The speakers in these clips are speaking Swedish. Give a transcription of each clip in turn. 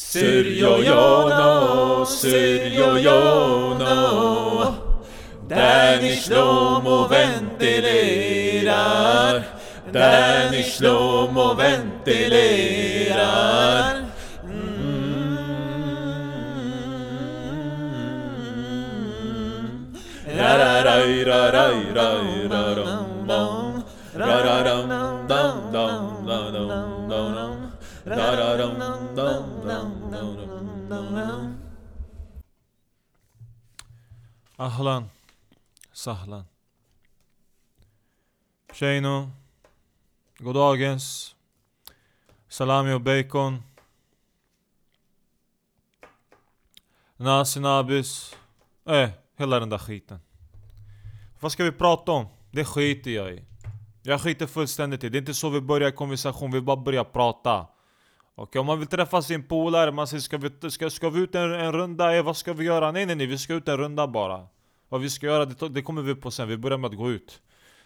Syrjo Jono, Syrjo Jono Där ni Shlomo ventilerar. Där ni Shlomo ventilerar. Mm. Dam, dam, dam, dam, dam. Dam, dam, dam. Ahlan Sahlan Tjejno Goddagens Salami och bacon Nasi nabis Eh, hela den där skiten Vad ska vi prata om? Det skiter jag i Jag skiter fullständigt i det, är inte så vi börjar konversation, vi bara börjar prata Okej, om man vill träffa sin polare, man säger ska vi, ska, ska vi ut en, en runda? Eh, vad ska vi göra? Nej nej nej, vi ska ut en runda bara Vad vi ska göra, det, det kommer vi på sen, vi börjar med att gå ut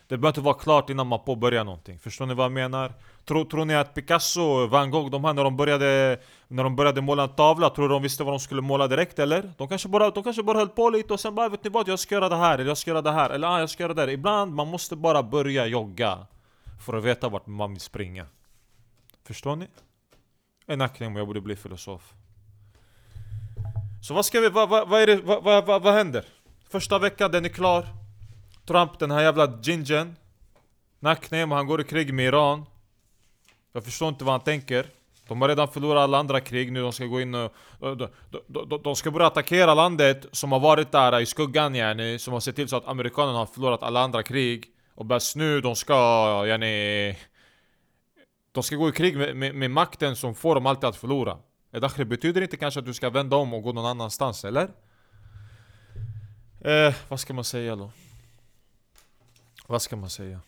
Det behöver inte vara klart innan man påbörjar någonting, förstår ni vad jag menar? Tror, tror ni att Picasso, Van Gogh, de här när de började När de började måla en tavla, tror du de visste vad de skulle måla direkt eller? De kanske bara, de kanske bara höll på lite och sen bara ah, vet ni vad, jag ska göra det här, eller jag ska göra det här, eller ah, jag ska göra det här. Ibland, man måste bara börja jogga För att veta vart man vill springa Förstår ni? En nackning om jag borde bli filosof. Så vad ska vi, vad, vad, vad är det, vad, vad, vad, vad händer? Första veckan, den är klar. Trump, den här jävla gingen. Nacknem, han går i krig med Iran. Jag förstår inte vad han tänker. De har redan förlorat alla andra krig nu, de ska gå in och... De, de, de, de, de ska börja attackera landet som har varit där i skuggan yani Som har sett till så att amerikanerna har förlorat alla andra krig. Och bäst nu, de ska yani... De ska gå i krig med, med, med makten som får dem alltid att förlora Edakhri, betyder inte kanske att du ska vända om och gå någon annanstans, eller? Eh, vad ska man säga då? Vad ska man säga?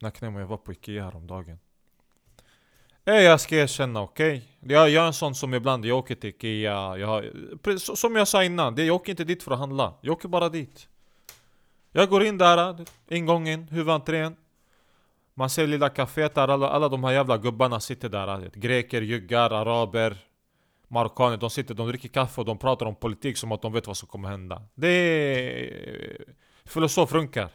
Naknemo, jag var på Ikea häromdagen Eh, jag ska erkänna, okej? Jag, jag är en sån som ibland, jag åker till Ikea, jag Som jag sa innan, jag åker inte dit för att handla Jag åker bara dit jag går in där, ingången, huvudentrén. Man ser lilla kaféet där, alla, alla de här jävla gubbarna sitter där. Greker, juggar, araber Marockaner, de sitter, de dricker kaffe och de pratar om politik som att de vet vad som kommer hända. Det är... Filosof runkar.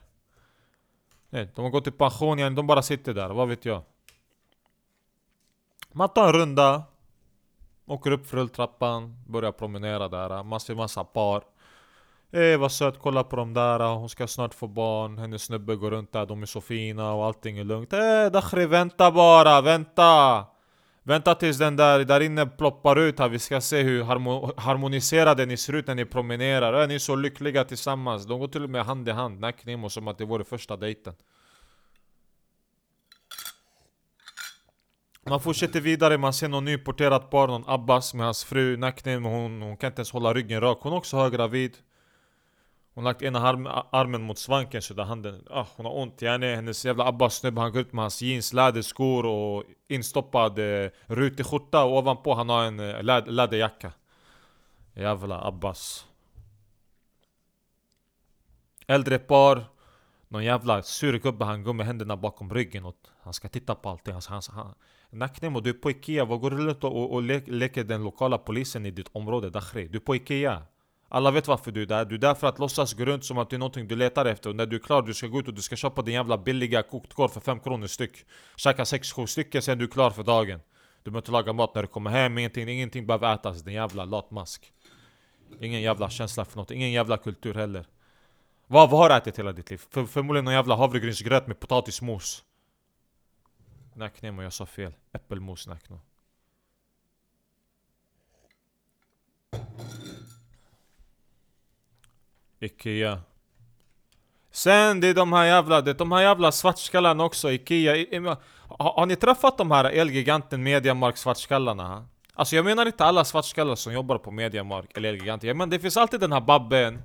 Nej, De har gått i pension igen, de bara sitter där, vad vet jag? Man tar en runda Åker upp för rulltrappan, börjar promenera där, man ser massa par. Eh vad söt, kolla på dem där, hon ska snart få barn Hennes snubbe går runt där, de är så fina och allting är lugnt. Eh Dakhri, vänta bara, vänta! Vänta tills den där, där inne ploppar ut här, vi ska se hur harmo harmoniserade ni ser ut när ni promenerar. Eh, Ni är så lyckliga tillsammans, de går till och med hand i hand, Nacknemo som att det vore första dejten. Man fortsätter vidare, man ser någon nyporterat par, någon Abbas med hans fru Nacknemo, hon, hon kan inte ens hålla ryggen rak, hon är också höggravid. Hon har lagt ena arm, armen mot svanken så där handen, ah, hon har ont yani Hennes jävla Abbas snubbe han går ut med hans jeans, läderskor och instoppad eh, rutig skjorta. Och ovanpå han har en eh, läd, läderjacka. Jävla Abbas. Äldre par Någon jävla sur gubbe han går med händerna bakom ryggen och han ska titta på allting. Alltså, han, han, han, Nacknemo, du är på Ikea, vad går du runt och, och, och le, leker den lokala polisen i ditt område Dakhri? Du är på Ikea alla vet varför du är där, du är där för att låtsas gå runt som att det är någonting du letar efter. Och när du är klar du ska gå ut och du ska köpa din jävla billiga kokt korv för 5 kronor styck. Käka 6-7 stycken sen är du klar för dagen. Du behöver inte laga mat när du kommer hem, ingenting, ingenting. Behöver ätas, din jävla latmask. Ingen jävla känsla för något, ingen jävla kultur heller. Vad, vad har du ätit hela ditt liv? För, förmodligen någon jävla havregrynsgröt med potatismos. Nacknemo, jag sa fel. Äppelmos nackno Ikea Sen det är de här jävla, det är de här jävla svartskallarna också, Ikea I, i, har, har ni träffat de här Elgiganten, Mediamark svartskallarna? Ha? Alltså jag menar inte alla svartskallar som jobbar på Mediamark eller Elgiganten, jag menar det finns alltid den här babben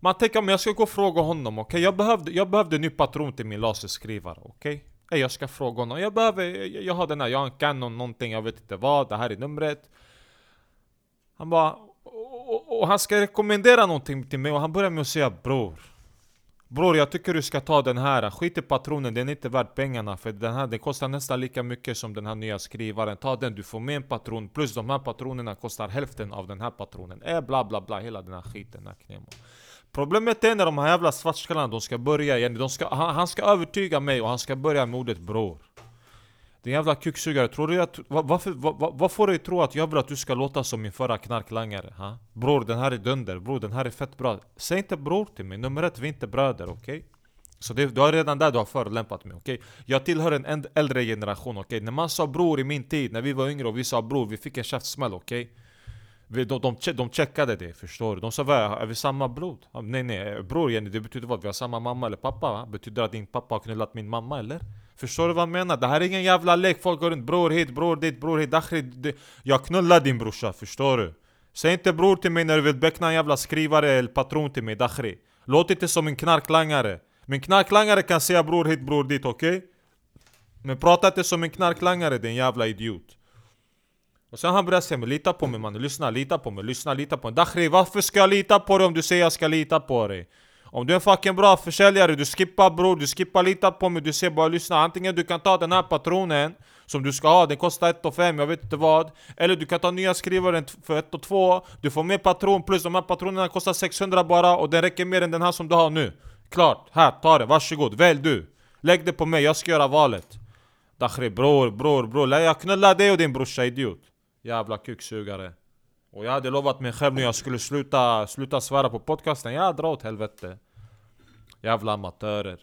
Man tänker om jag ska gå och fråga honom, okej? Okay? Jag, behövde, jag behövde en ny patron till min laserskrivare, okej? Okay? jag ska fråga honom, jag behöver, jag, jag har den här, jag har en Canon någonting, jag vet inte vad, det här är numret Han bara och, han ska rekommendera någonting till mig och han börjar med att säga bror Bror jag tycker du ska ta den här, skit i patronen, den är inte värd pengarna för den här den kostar nästan lika mycket som den här nya skrivaren. Ta den, du får med en patron, plus de här patronerna kostar hälften av den här patronen. Eh bla bla bla, hela den här skiten, här knemo. Problemet är när de här jävla svartskallarna, de ska börja igen, de ska, han, han ska övertyga mig och han ska börja med ordet bror din jävla kuksugare, tror du att, varför, vad, vad får dig tro att jag vill att du ska låta som min förra knarklangare? Ha? Bror den här är dunder, bror den här är fett bra Säg inte bror till mig, nummer ett, vi är inte bröder, okej? Okay? Så det, du har redan där du har förolämpat mig, okej? Okay? Jag tillhör en äldre generation, okej? Okay? När man sa bror i min tid, när vi var yngre och vi sa bror, vi fick en käftsmäll, okej? Okay? De, de, de checkade det, förstår du? De sa vad, är vi samma blod? Nej nej, bror Jenny, det betyder vad? Vi har samma mamma eller pappa va? Betyder det att din pappa har knullat min mamma eller? Förstår du vad jag menar? Det här är ingen jävla lek, folk går runt bror hit, bror dit, bror hit, dakhri Jag knullar din brorsa, förstår du? Säg inte bror till mig när du vill beckna en jävla skrivare eller patron till mig, dakhri Låt inte som en knarklangare Min knarklangare kan säga bror hit, bror dit, okej? Okay? Men prata inte som en knarklangare din jävla idiot och sen han började säga men lita på mig mannen, lyssna, lita på mig, lyssna, lita på mig Dakhri, varför ska jag lita på dig om du säger jag ska lita på dig? Om du är en fucking bra försäljare, du skippar bror, du skippar lita på mig, du ser bara lyssna Antingen du kan ta den här patronen som du ska ha, den kostar 1 5 jag vet inte vad Eller du kan ta nya skrivaren för 1 2 Du får mer patron plus de här patronerna kostar 600 bara och den räcker mer än den här som du har nu. Klart, här, ta det, varsågod, välj du. Lägg det på mig, jag ska göra valet. Dakhri bror, bror, bror, jag knullar dig och din brorsa idiot. Jävla kuksugare och jag hade lovat mig själv nu jag skulle sluta, sluta svära på podcasten, jag drar åt helvete. Jävla amatörer.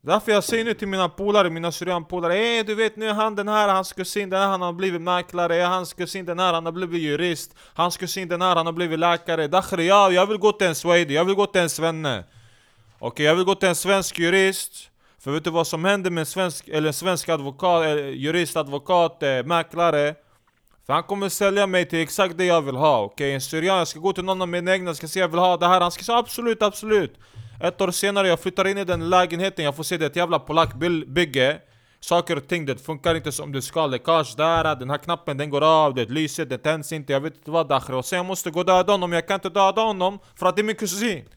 Därför jag säger nu till mina polare, mina syrianpolare. Ey du vet nu han den här, hans kusin den här han har blivit mäklare. Hans kusin den här han har blivit jurist. Hans kusin den här han har blivit läkare. Dakhri ja, jag vill gå till en swede, jag vill gå till en svenne. Okej, okay, jag vill gå till en svensk jurist. För vet du vad som händer med en svensk, eller en svensk advokat, eh, jurist, advokat, eh, mäklare? För han kommer sälja mig till exakt det jag vill ha, okej? Okay? En syrian, jag ska gå till någon av mina egna, ska säga jag vill ha. Det här Han ska säga absolut, absolut. Ett år senare, jag flyttar in i den lägenheten, jag får se det ett jävla polackbygge. Saker och ting, det funkar inte som det ska, läckage där, den här knappen den går av, det lyser, det tänds inte, jag vet inte vad Dakhri Och sen jag måste gå och döda honom, jag kan inte döda honom för att det är min kusin.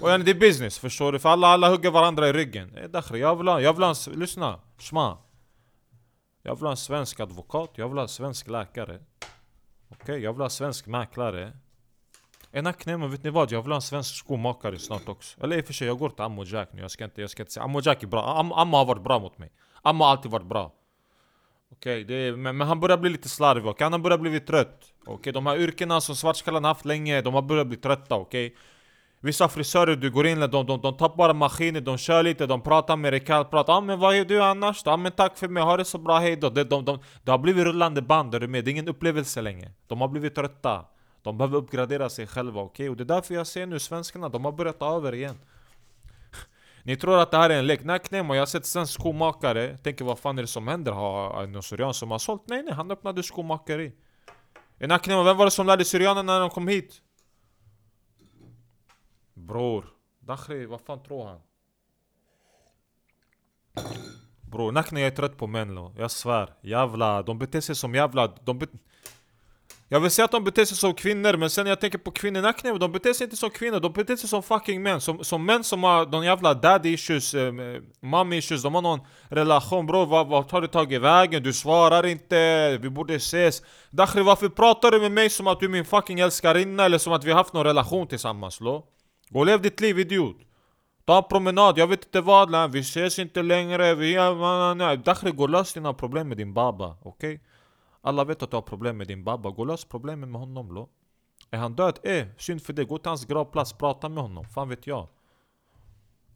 Och det är business, förstår du? För alla, alla hugger varandra i ryggen. Dakhri, jag vill ha, jag vill ha, lyssna, shma jag vill ha en svensk advokat, jag vill ha en svensk läkare Okej, okay, jag vill ha en svensk mäklare En men vet ni vad? Jag vill ha en svensk skomakare snart också Eller i och för sig, jag går till Ammo Jack nu, jag ska inte, jag ska inte säga Ammo Jack är bra, Am, Ammo har varit bra mot mig Ammo har alltid varit bra Okej, okay, men, men han börjar bli lite slarvig, okay? han har börjat bli trött Okej, okay? de här yrkena som svartskallarna haft länge, de har börjat bli trötta, okej okay? Vissa frisörer, du går in, de, de, de tar bara maskiner, de kör lite, de pratar med dig kallt, pratar ah, men vad gör du annars Ja Ah, men tack för mig, ha det så bra, hejdå de, de, de, Det har blivit rullande band, är du med? Det är ingen upplevelse längre De har blivit trötta De behöver uppgradera sig själva, okej? Okay? Och det är därför jag ser nu svenskarna, de har börjat ta över igen Ni tror att det här är en lek? Nej Knemo, jag har sett svensk skomakare Tänker vad fan är det som händer? Har någon syrian som har sålt? Nej nej, han öppnade skomakeri Knemo, vem var det som lärde syrianerna när de kom hit? Bror, Dakhri, vad fan tror han? Bror, Nakne jag är trött på män lo. Jag svär. Jävla, de beter sig som jävla... De be... Jag vill säga att de beter sig som kvinnor, men sen när jag tänker på kvinnor, Nakne, de beter sig inte som kvinnor, de beter sig som fucking män. Som, som män som har de jävla daddy issues, eh, mommy issues, de har någon relation. Bror, vad, vad har du tagit vägen? Du svarar inte, vi borde ses. Dakhri, varför pratar du med mig som att du är min fucking älskarinna? Eller som att vi har haft någon relation tillsammans lo? Gå och lev ditt liv idiot! Ta en promenad, jag vet inte vad, vi ses inte längre, vi... Dakhri, gå och lös dina problem med din baba, okej? Okay? Alla vet att du har problem med din baba, gå och lös problemen med honom då. Är han död? Eh, synd för dig, gå till hans gravplats, prata med honom, fan vet jag.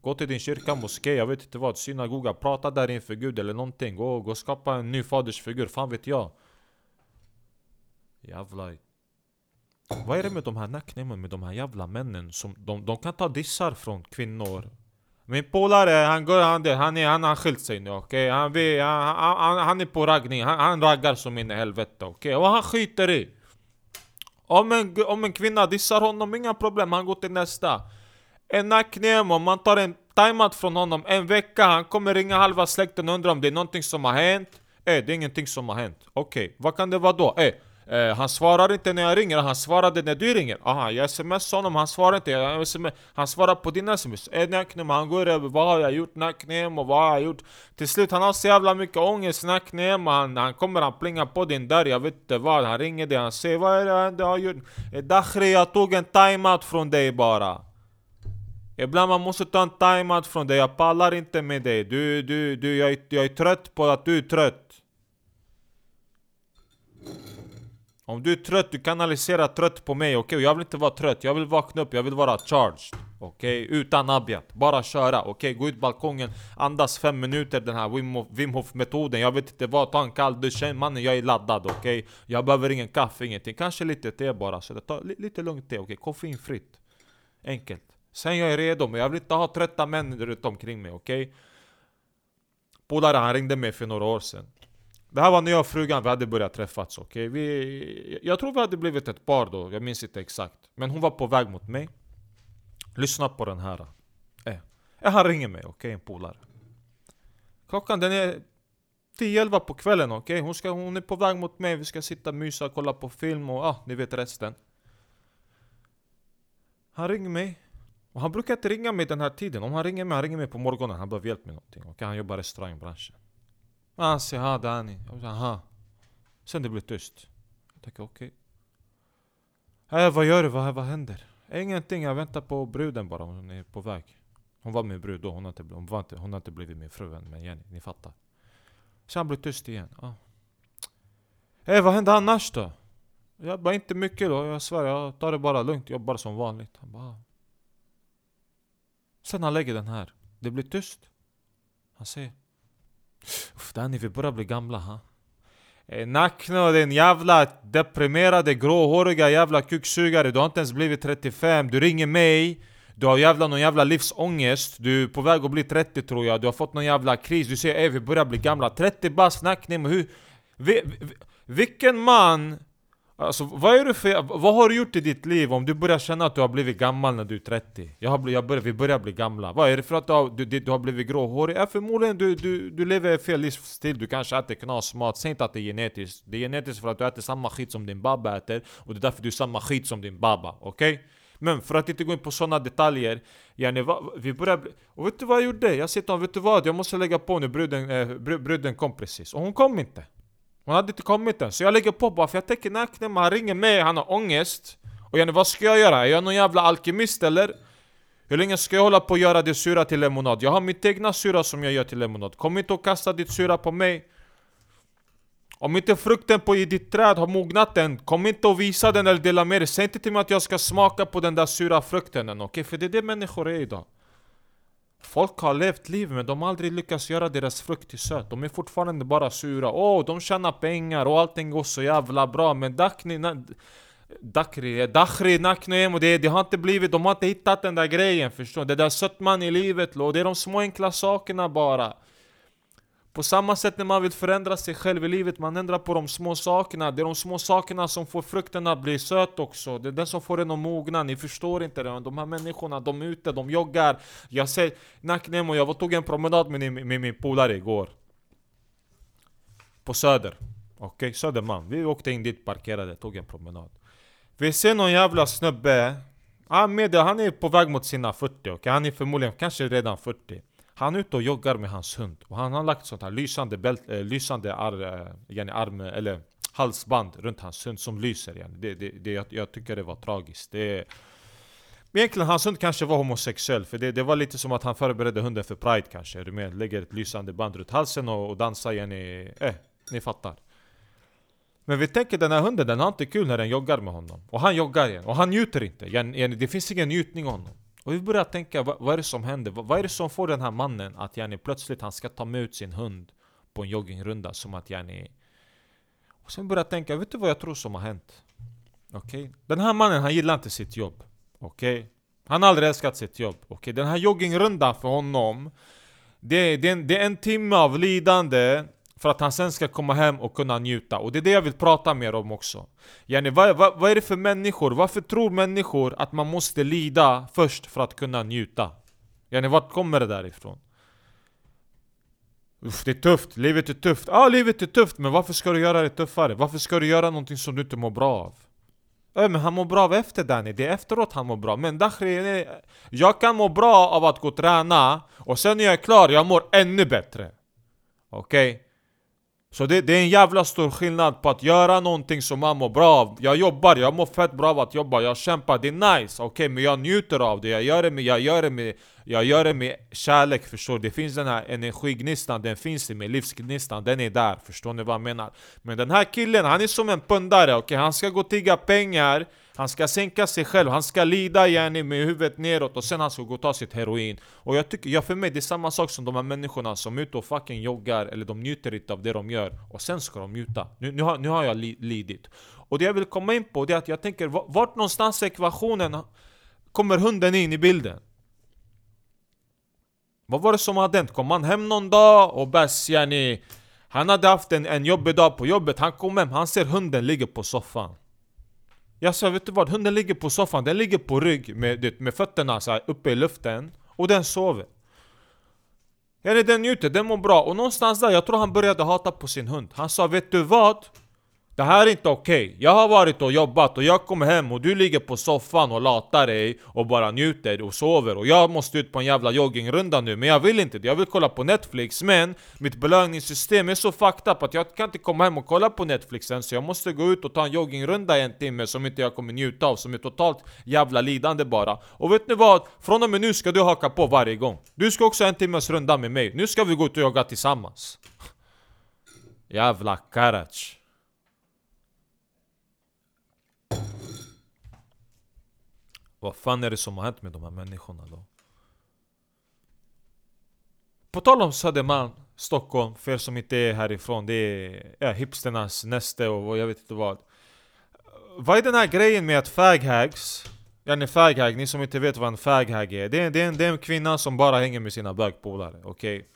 Gå till din kyrka, moské, jag vet inte vad, synagoga, prata där inför gud eller någonting. Gå, gå och skapa en ny fadersfigur, fan vet jag. Jävlar. Vad är det med de här nicknamen med de här jävla männen som de, de kan ta dissar från kvinnor Min polare, han går, han, han, är, han har skilt sig nu okej? Okay? Han, han, han, han är på raggning, han, han raggar som in i helvete okej? Okay? Och han skiter i om en, om en kvinna dissar honom, inga problem, han går till nästa En nacknemo, man tar en timeout från honom en vecka, han kommer ringa halva släkten och undra om det är någonting som har hänt Eh, det är ingenting som har hänt Okej, okay. vad kan det vara då? Eh, Eh, han svarar inte när jag ringer, han svarade när du ringer. Aha, jag smsar honom, han svarar inte. Jag SMS, han svarar på din sms. Eh, Naknem, han går över vad har jag gjort Naknem och vad har jag gjort? Till slut, han har så jävla mycket ångest Naknem. Han, han kommer, han plingar på din dörr, jag vet inte vad. Han ringer dig, han säger vad är det du har gjort? Eh, Dakhri, jag tog en timeout från dig bara. Ibland man måste ta en timeout från dig, jag pallar inte med dig. Du, du, du, jag, jag är trött på att du är trött. Om du är trött, du kanaliserar trött på mig, okej? Jag vill inte vara trött, jag vill vakna upp, jag vill vara charged. Okej? Utan abjad, bara köra, okej? Gå ut balkongen, andas fem minuter den här Wim Hof- Wim Hof metoden Jag vet inte vad, ta en kall dusch, mannen jag är laddad, okej? Jag behöver ingen kaffe, ingenting, kanske lite te bara så ta tar li- lite lugnt te, okej? Koffeinfritt Enkelt Sen jag är redo, men jag vill inte ha trötta män runt omkring mig, okej? Polare han ringde mig för några år sedan det här var när jag och frugan vi hade börjat träffas, okej? Vi... Jag tror vi hade blivit ett par då, jag minns inte exakt Men hon var på väg mot mig Lyssna på den här eh. Eh, Han ringer mig, okej? En polare Klockan den är 10-11 på kvällen, okej? Hon, ska, hon är på väg mot mig, vi ska sitta och mysa och kolla på film och ah, ni vet resten Han ringer mig och han brukar inte ringa mig den här tiden, om han ringer mig, han ringer mig på morgonen, han behöver hjälp med någonting, okej? Han jobbar i restaurangbranschen Ah, han säger ha Dani. Jag säger aha. Sen det blir tyst. Jag tänker okej. Okay. vad gör du? Vad, vad händer? Ingenting, jag väntar på bruden bara. Hon är på väg. Hon var min brud då, hon har inte, hon var inte, hon har inte blivit min fru än. Men Jenny, ni fattar. Sen blir tyst igen. Ah. Hey, vad hände annars då? Jag bara inte mycket då, jag svär. Jag tar det bara lugnt, jobbar som vanligt. Han bara... Ah. Sen han lägger den här. Det blir tyst. Han säger... Uff, Danny, vi börjar bli gamla ha? Eh, Nackno, den jävla deprimerade, gråhåriga jävla kuksugare. Du har inte ens blivit 35, du ringer mig. Du har jävla någon jävla livsångest. Du är på väg att bli 30 tror jag, du har fått någon jävla kris. Du säger ey vi börjar bli gamla. 30 bast, Nackne, men hur... Vi, vi, vilken man... Alltså vad är du för... Vad har du gjort i ditt liv om du börjar känna att du har blivit gammal när du är 30? Jag har, jag börjar, vi börjar bli gamla. Vad är det för att du har, du, du, har blivit gråhårig? Ja, förmodligen du, du, du lever fel livsstil, du kanske äter knasmat. Säg inte att det är genetiskt. Det är genetiskt för att du äter samma skit som din baba äter och det är därför du är samma skit som din baba. Okej? Men för att inte gå in på sådana detaljer yani, va, Vi börjar bli... Och vet du vad jag gjorde? Jag sa till honom, vet du vad? Jag måste lägga på nu, bruden, eh, br- bruden kom precis. Och hon kom inte. Hon hade inte kommit än, så jag lägger på bara för jag tänker Naknem, han ringer mig, han har ångest Och Jenny vad ska jag göra? Är jag någon jävla alkemist eller? Hur länge ska jag hålla på och göra det sura till lemonad? Jag har mitt egna sura som jag gör till lemonad Kom inte och kasta ditt sura på mig Om inte frukten på i ditt träd har mognat än Kom inte och visa den eller dela med dig Säg inte till mig att jag ska smaka på den där sura frukten än, okej? För det är det människor är idag Folk har levt liv men de har aldrig lyckats göra deras frukt till söt De är fortfarande bara sura. Åh, de tjänar pengar och allting går så jävla bra Men Dakni... Na, Dakri, Dakhri, Naknoem och det, det har inte blivit, de har inte hittat den där grejen förstår du? Det där sötman i livet, och det är de små enkla sakerna bara. På samma sätt när man vill förändra sig själv i livet, man ändrar på de små sakerna. Det är de små sakerna som får frukten att bli söt också. Det är den som får den att mogna, ni förstår inte det. De här människorna, de är ute, de joggar. Jag säger, Naknemo, jag tog en promenad med, med, med min polare igår. På Söder. Okej, Södermalm. Vi åkte in dit, parkerade, tog en promenad. Vi ser någon jävla snubbe. Han, med, han är på väg mot sina 40, okej? Han är förmodligen kanske redan 40 han är ute och joggar med hans hund Och han har lagt sånt här lysande, bält, äh, lysande ar, äh, arm, eller halsband runt hans hund som lyser Igen. det, det, det, jag, jag tycker det var tragiskt det, Egentligen hans hund kanske var homosexuell för det, det var lite som att han förberedde hunden för pride kanske, är du med? Lägger ett lysande band runt halsen och, och dansar yani, eh, ni fattar men vi tänker den här hunden, den har inte kul när den joggar med honom. Och han joggar igen, och han njuter inte. Jenny, Jenny det finns ingen njutning i honom. Och vi börjar tänka, vad, vad är det som händer? Vad, vad är det som får den här mannen att yani, plötsligt han ska ta med ut sin hund på en joggingrunda som att yani... Och sen börjar jag tänka, vet du vad jag tror som har hänt? Okej? Okay? Den här mannen, han gillar inte sitt jobb. Okej? Okay? Han har aldrig älskat sitt jobb. Okej? Okay? Den här joggingrundan för honom det, det, det är en timme av lidande för att han sen ska komma hem och kunna njuta. Och det är det jag vill prata mer om också. Yani, vad, vad, vad är det för människor? Varför tror människor att man måste lida först för att kunna njuta? Yani, vart kommer det där ifrån? Uff, det är tufft, livet är tufft. Ja, ah, livet är tufft, men varför ska du göra det tuffare? Varför ska du göra någonting som du inte mår bra av? Äh, men han mår bra av efter Danny, det är efteråt han mår bra. Men Dakhri, eh, jag kan må bra av att gå och träna, och sen när jag är klar, jag mår ännu bättre. Okej? Okay? Så det, det, är en jävla stor skillnad på att göra någonting som man mår bra av Jag jobbar, jag mår fett bra av att jobba, jag kämpar, det är nice, okej okay, men jag njuter av det, jag gör det med, jag gör det med, jag gör det med kärlek förstår du? Det finns den här energignistan, den finns i mig, livsgnistan, den är där, förstår ni vad jag menar? Men den här killen, han är som en pundare, okej? Okay? Han ska gå och tigga pengar han ska sänka sig själv, han ska lida yani med huvudet neråt och sen han ska gå och ta sitt heroin. Och jag tycker, ja för mig det är samma sak som de här människorna som är ute och fucking joggar eller de njuter inte av det de gör Och sen ska de njuta, nu, nu, har, nu har jag li, lidit. Och det jag vill komma in på det är att jag tänker, vart någonstans i ekvationen kommer hunden in i bilden? Vad var det som hade hänt? Kom han hem någon dag och bäst yani Han hade haft en, en jobbig dag på jobbet, han kom hem, han ser hunden ligga på soffan jag sa vet du vad, hunden ligger på soffan, den ligger på rygg med, med fötterna så här, uppe i luften. Och den sover. Eller den njuter, den mår bra. Och någonstans där, jag tror han började hata på sin hund. Han sa vet du vad? Det här är inte okej. Okay. Jag har varit och jobbat och jag kommer hem och du ligger på soffan och latar dig och bara njuter och sover och jag måste ut på en jävla joggingrunda nu men jag vill inte det. Jag vill kolla på Netflix men mitt belöningssystem är så fucked up att jag kan inte komma hem och kolla på Netflix än så jag måste gå ut och ta en joggingrunda i en timme som inte jag kommer njuta av som är totalt jävla lidande bara. Och vet ni vad? Från och med nu ska du haka på varje gång. Du ska också ha en timmes runda med mig. Nu ska vi gå ut och jogga tillsammans. Jävla Karac. Vad fan är det som har hänt med de här människorna då? På tal om Södermalm, Stockholm, för er som inte är härifrån Det är ja, hipsternas näste och jag vet inte vad Vad är den här grejen med att faghags Yani faghag, ni som inte vet vad en faghag är det är, det, är en, det är en kvinna som bara hänger med sina bögpolare, okej? Okay?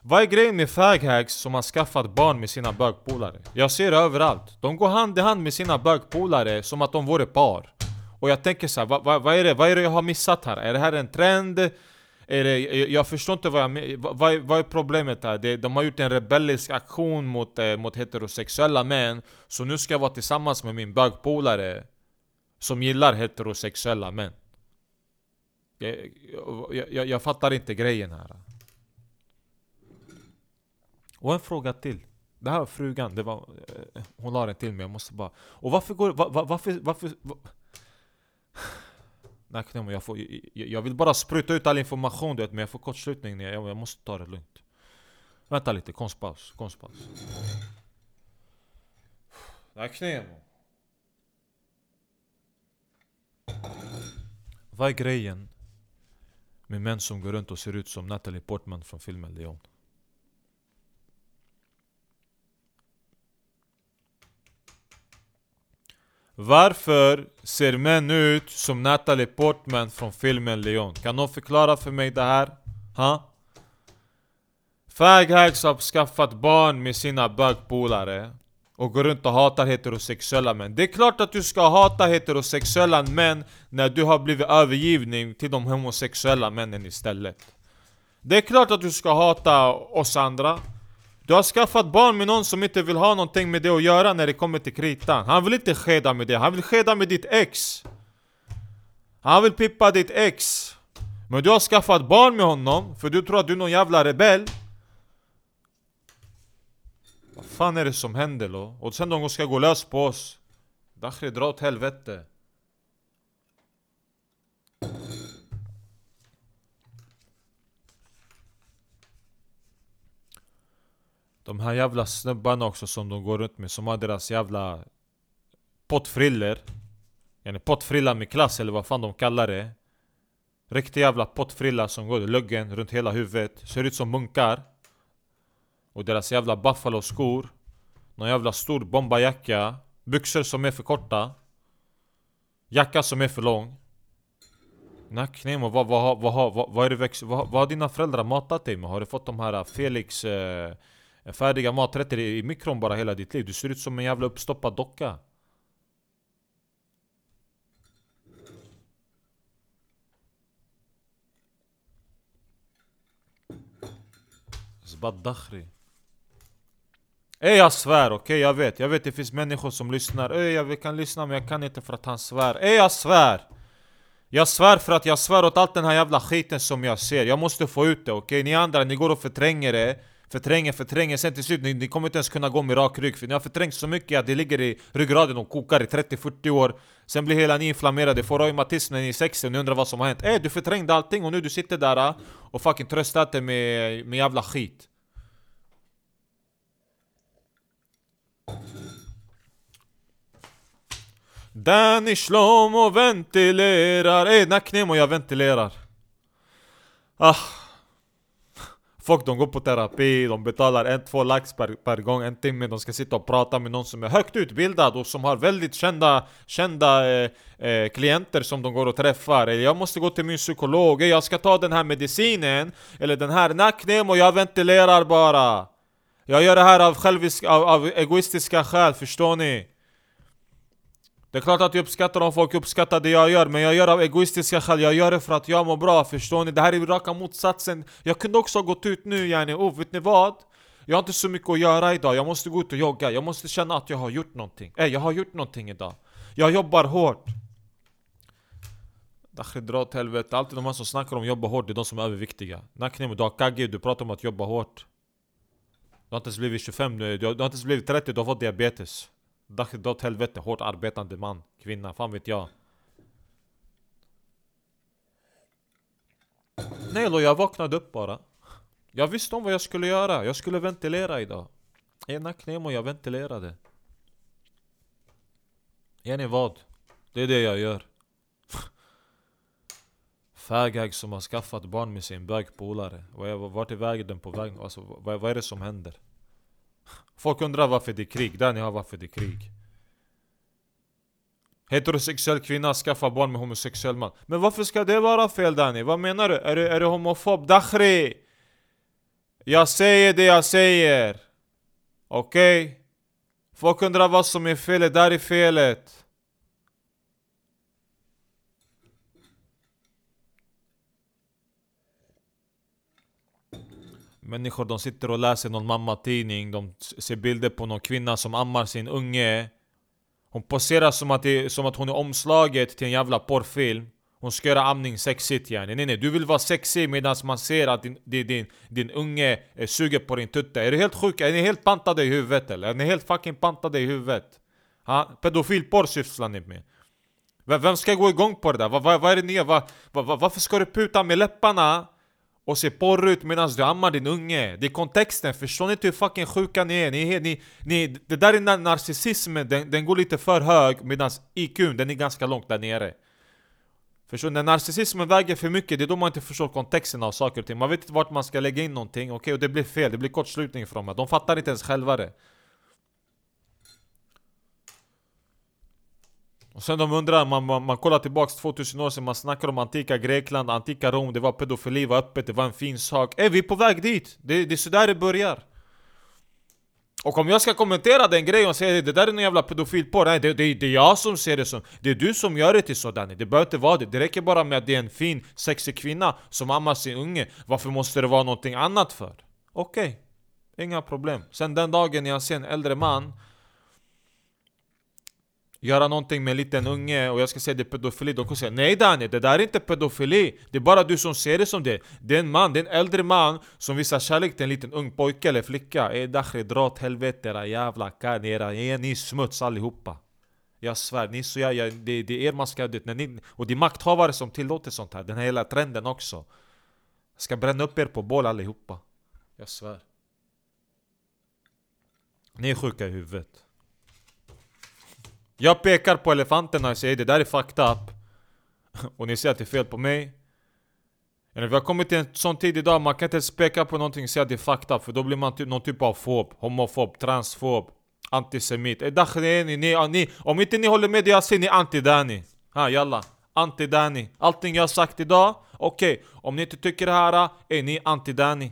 Vad är grejen med faghags som har skaffat barn med sina bögpolare? Jag ser det överallt De går hand i hand med sina bögpolare som att de vore par och jag tänker så här, vad, vad, vad, är det, vad är det jag har missat här? Är det här en trend? Är det, jag förstår inte vad jag vad, vad är problemet här? Det, de har gjort en rebellisk aktion mot, eh, mot heterosexuella män Så nu ska jag vara tillsammans med min bögpolare Som gillar heterosexuella män jag, jag, jag, jag fattar inte grejen här Och en fråga till det här var frugan, det var, eh, hon la den till mig, jag måste bara... Och varför går... Var, var, varför, varför, var, Nej jag, får, jag, jag vill bara spruta ut all information du vet, men jag får kortslutning när jag, jag måste ta det lugnt. Vänta lite, konstpaus, konstpaus. Naknemo Vad är grejen med män som går runt och ser ut som Natalie Portman från filmen Leon? Varför ser män ut som Natalie Portman från filmen Leon? Kan någon förklara för mig det här? Ha? Faghags har skaffat barn med sina bögpolare och går runt och hatar heterosexuella män. Det är klart att du ska hata heterosexuella män när du har blivit övergivning till de homosexuella männen istället. Det är klart att du ska hata oss andra. Du har skaffat barn med någon som inte vill ha någonting med det att göra när det kommer till kritan. Han vill inte skeda med det, han vill skeda med ditt ex. Han vill pippa ditt ex. Men du har skaffat barn med honom för du tror att du är någon jävla rebell. Vad fan är det som händer då? Och sen de ska gå lös på oss. Dakhri dra åt helvete. De här jävla snubbarna också som de går runt med, som har deras jävla pottfriller. Yani pottfrilla med klass eller vad fan de kallar det? Riktig jävla pottfrilla som går i luggen runt hela huvudet. Ser ut som munkar. Och deras jävla buffalo-skor. Någon jävla stor bombajacka. Byxor som är för korta. Jacka som är för lång. Nacknemo, vad, vad, vad, vad, vad, vad, är det växt, vad, vad har dina föräldrar matat dig med? Har du fått de här eh, Felix eh, Färdiga maträtter i mikron bara hela ditt liv. Du ser ut som en jävla uppstoppad docka. Baddakhri Ey jag svär, okej okay, jag vet, jag vet det finns människor som lyssnar Ey jag kan lyssna men jag kan inte för att han svär Ey jag svär! Jag svär för att jag svär åt allt den här jävla skiten som jag ser Jag måste få ut det, okej? Okay? Ni andra, ni går och förtränger det Förtränger, förtränger, sen till slut, ni, ni kommer inte ens kunna gå med rak rygg För ni har förträngt så mycket att det ligger i ryggraden och kokar i 30-40 år. Sen blir hela ni inflammerade, får reumatism när ni är 60 och ni undrar vad som har hänt. Ey du förträngde allting och nu du sitter där eh, och fucking tröstar med, med jävla skit. Danny Shlomo ventilerar, eh, ey Nacknemo jag ventilerar. Ah. Folk de går på terapi, de betalar en, två lax per, per gång, en timme. De ska sitta och prata med någon som är högt utbildad och som har väldigt kända, kända eh, eh, klienter som de går och träffar. Eh, jag måste gå till min psykolog, eh, jag ska ta den här medicinen Eller den här nacknemo, jag ventilerar bara. Jag gör det här av, självisk, av, av egoistiska skäl, förstår ni? Det är klart att jag uppskattar om folk uppskattar det jag gör Men jag gör det av egoistiska skäl, jag gör det för att jag mår bra, förstår ni? Det här är raka motsatsen. Jag kunde också ha gått ut nu yani, oh vet ni vad? Jag har inte så mycket att göra idag, jag måste gå ut och jogga. Jag måste känna att jag har gjort någonting. Eh, jag har gjort någonting idag. Jag jobbar hårt. Dakhri dra åt helvete, alltid de här som snackar om att jobba hårt, det är de som är överviktiga. Naknemo, du har kagge, du pratar om att jobba hårt. Du har inte ens blivit 25 nu, du har inte ens blivit 30, du har fått diabetes. Dra åt helvete, hårt arbetande man, kvinna, fan vet jag. Nej då, jag vaknade upp bara. Jag visste om vad jag skulle göra, jag skulle ventilera idag. Ena knemo, jag ventilerade. Är ni vad? Det är det jag gör. Fägag som har skaffat barn med sin bögpolare. Vart är vägen på väg? Alltså, vad, vad är det som händer? Folk undrar varför det är krig, där ni har varför det är krig Heterosexuell kvinna skaffar barn med homosexuell man Men varför ska det vara fel Danny? Vad menar du? Är du, är du homofob? Dakhri! Jag säger det jag säger Okej? Okay? Folk undrar vad som är felet, där är felet Människor de sitter och läser någon mammatidning, de ser bilder på någon kvinna som ammar sin unge Hon poserar som att, det, som att hon är omslaget till en jävla porrfilm Hon ska göra amning sexigt yani Nej nej, du vill vara sexig medan man ser att din, din, din, din unge suger på din tutte Är du helt sjuk? Är ni helt pantade i huvudet eller? Är ni helt fucking pantade i huvudet? Ha? Pedofilporr sysslar ni med Vem ska gå igång på det där? Vad, va, va är det nya? Va, va, varför ska du puta med läpparna? Och ser porr ut medan du ammar din unge. Det är kontexten, förstår ni inte hur fucking sjuka ni är? Ni, ni, ni, det där är narcissismen, den, den går lite för hög medan IQn den är ganska långt där nere. Förstår ni? När narcissismen väger för mycket, det är då man inte förstår kontexten av saker och ting. Man vet inte vart man ska lägga in någonting, okej? Okay? Och det blir fel, det blir kortslutning från dem. De fattar inte ens själva det. Och sen de undrar, man, man, man kollar tillbaks 2000 år sedan, man snackar om antika Grekland, antika Rom, det var pedofili, var öppet, det var en fin sak. Är vi är på väg dit! Det, det är sådär det börjar. Och om jag ska kommentera den grejen och säga det där är någon jävla pedofilporr, nej det, det, det är jag som ser det som Det är du som gör det till sådär, det behöver inte vara det Det räcker bara med att det är en fin, sexig kvinna som ammar sin unge Varför måste det vara någonting annat för? Okej, okay. inga problem Sen den dagen jag ser en äldre man göra någonting med en liten unge och jag ska säga det är pedofili De kommer säga Nej Daniel, det där är inte pedofili. Det är bara du som ser det som det. Det är en man, det är en äldre man som visar kärlek till en liten ung pojke eller flicka. Ey Dakhri, dra åt helvete era jävla karl, ni är smuts allihopa. Jag svär, ni så jag, jag, det, det är er man ska när ni, Och det är makthavare som tillåter sånt här, den här hela trenden också Jag ska bränna upp er på bål allihopa. Jag svär. Ni är sjuka i huvudet jag pekar på elefanterna och säger det där är fucked up. Och ni säger att det är fel på mig. Eller vi har kommit till en sån tid idag, man kan inte ens peka på någonting och säga att det är fucked up För då blir man typ, någon typ av fob, homofob, transfob, antisemit. Eh, ni, ni, ni, om inte ni håller med det jag säger, ni är anti-Dani Ha jalla, anti-Dani Allting jag har sagt idag, okej. Okay. Om ni inte tycker det här, eh, är ni anti-Dani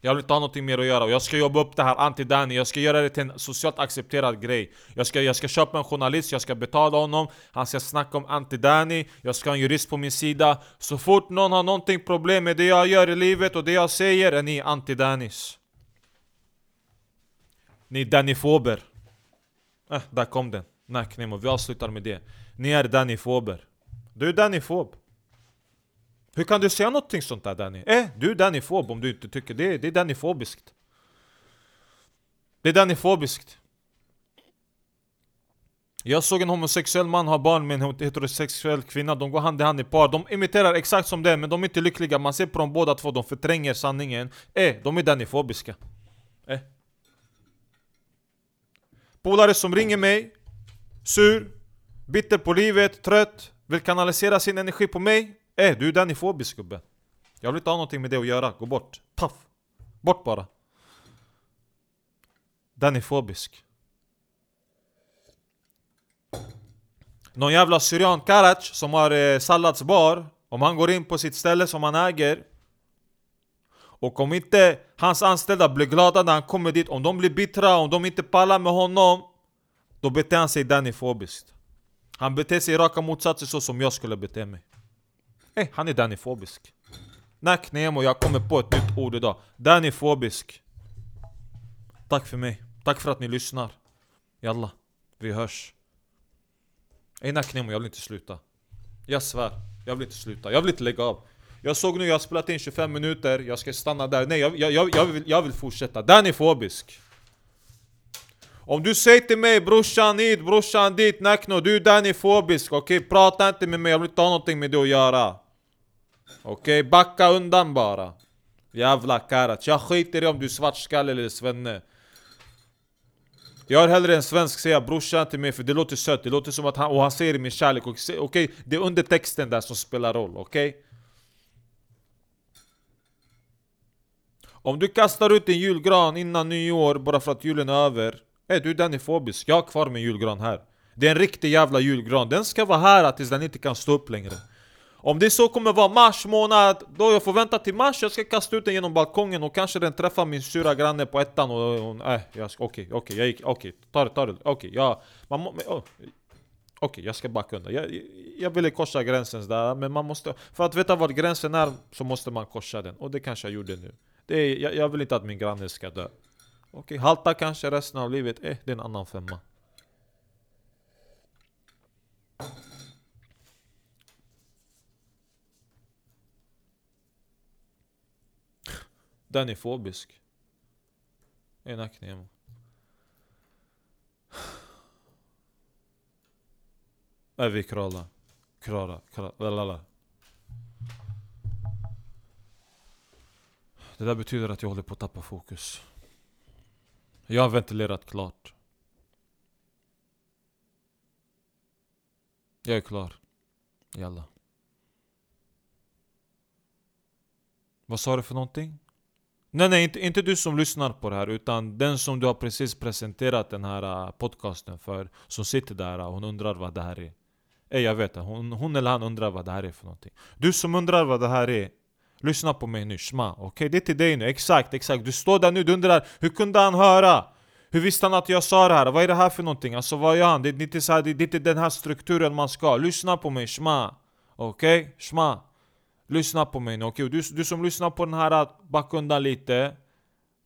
jag vill inte ha någonting mer att göra och jag ska jobba upp det här anti-Danny Jag ska göra det till en socialt accepterad grej jag ska, jag ska köpa en journalist, jag ska betala honom Han ska snacka om anti-Danny Jag ska ha en jurist på min sida Så fort någon har någonting problem med det jag gör i livet och det jag säger är ni anti-Dannys Ni Danifober. Eh, där kom den. Nacknemo, vi avslutar med det. Ni är Danifober. Du är Danifob. Hur kan du säga någonting sånt där Danny? Eh, du är Danifob om du inte tycker det. Det är Danifobiskt. Det är Danifobiskt. Jag såg en homosexuell man ha barn med en heterosexuell kvinna, de går hand i hand i par De imiterar exakt som det, men de är inte lyckliga Man ser på dem båda två, de förtränger sanningen Eh, de är danifobiska Eh Polare som ringer mig Sur Bitter på livet, trött Vill kanalisera sin energi på mig Eh, du är danifobisk gubbe. Jag vill inte ha någonting med det att göra, gå bort. Paff Bort bara. Danifobisk Någon jävla syrian Karac som har eh, salladsbar Om han går in på sitt ställe som han äger Och om inte hans anställda blir glada när han kommer dit Om de blir bittra, om de inte pallar med honom Då beter han sig danifobiskt Han beter sig i raka motsatsen så som jag skulle bete mig. Hey, han är danifobisk. Nack Nemo, jag kommer på ett nytt ord idag. Danifobisk. Tack för mig, tack för att ni lyssnar. Jalla, vi hörs. Ey Nemo, jag vill inte sluta. Jag svär, jag vill inte sluta, jag vill inte lägga av. Jag såg nu, jag har spelat in 25 minuter, jag ska stanna där. Nej, jag, jag, jag, jag, vill, jag vill fortsätta, Danifobisk. Om du säger till mig brorsan hit, brorsan dit, Nakno, du är Danifobisk Okej, okay? prata inte med mig, jag vill inte ha någonting med det att göra Okej, okay? backa undan bara Jävla karat, jag skiter i om du är svartskalle eller svenne jag har hellre en svensk säga brorsan till mig för det låter sött, det låter som att han, och han säger min kärlek Okej, okay? det är undertexten där som spelar roll, okej? Okay? Om du kastar ut en julgran innan nyår bara för att julen är över Hey, du är danifobisk, jag har kvar min julgran här Det är en riktig jävla julgran, den ska vara här tills den inte kan stå upp längre om det så kommer vara mars månad, då jag får vänta till mars, jag ska kasta ut den genom balkongen och kanske den träffar min sura granne på ettan och... hon äh, okej, okej, okay, jag gick, okej, okay, ta det, ta det, okej, okay, jag... Man må, oh, Okej, jag ska backa undan. Jag, jag ville korsa gränsen där, men man måste... För att veta var gränsen är så måste man korsa den. Och det kanske jag gjorde nu. Det är, jag, jag vill inte att min granne ska dö. Okej, halta kanske resten av livet. Eh, det är en annan femma. Den är fobisk. En aknemo Är vi krala. Krala. Krala. Det där betyder att jag håller på att tappa fokus. Jag har ventilerat klart. Jag är klar. Jalla. Vad sa du för någonting? Nej nej, inte, inte du som lyssnar på det här utan den som du har precis presenterat den här äh, podcasten för Som sitter där och hon undrar vad det här är Ey, jag vet det, hon, hon eller han undrar vad det här är för någonting Du som undrar vad det här är Lyssna på mig nu, shma, okej? Okay? Det är till dig nu, exakt, exakt Du står där nu, du undrar hur kunde han höra? Hur visste han att jag sa det här? Vad är det här för någonting? Alltså vad gör han? Det är inte, så här, det är inte den här strukturen man ska Lyssna på mig, shma Okej? Okay? Shma Lyssna på mig nu, okej? Okay? Du, du som lyssnar på den här, backa undan lite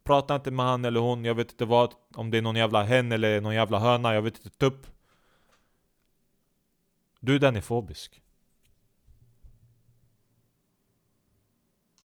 Prata inte med han eller hon, jag vet inte vad Om det är någon jävla hen eller någon jävla höna, jag vet inte, tupp Du den är fobisk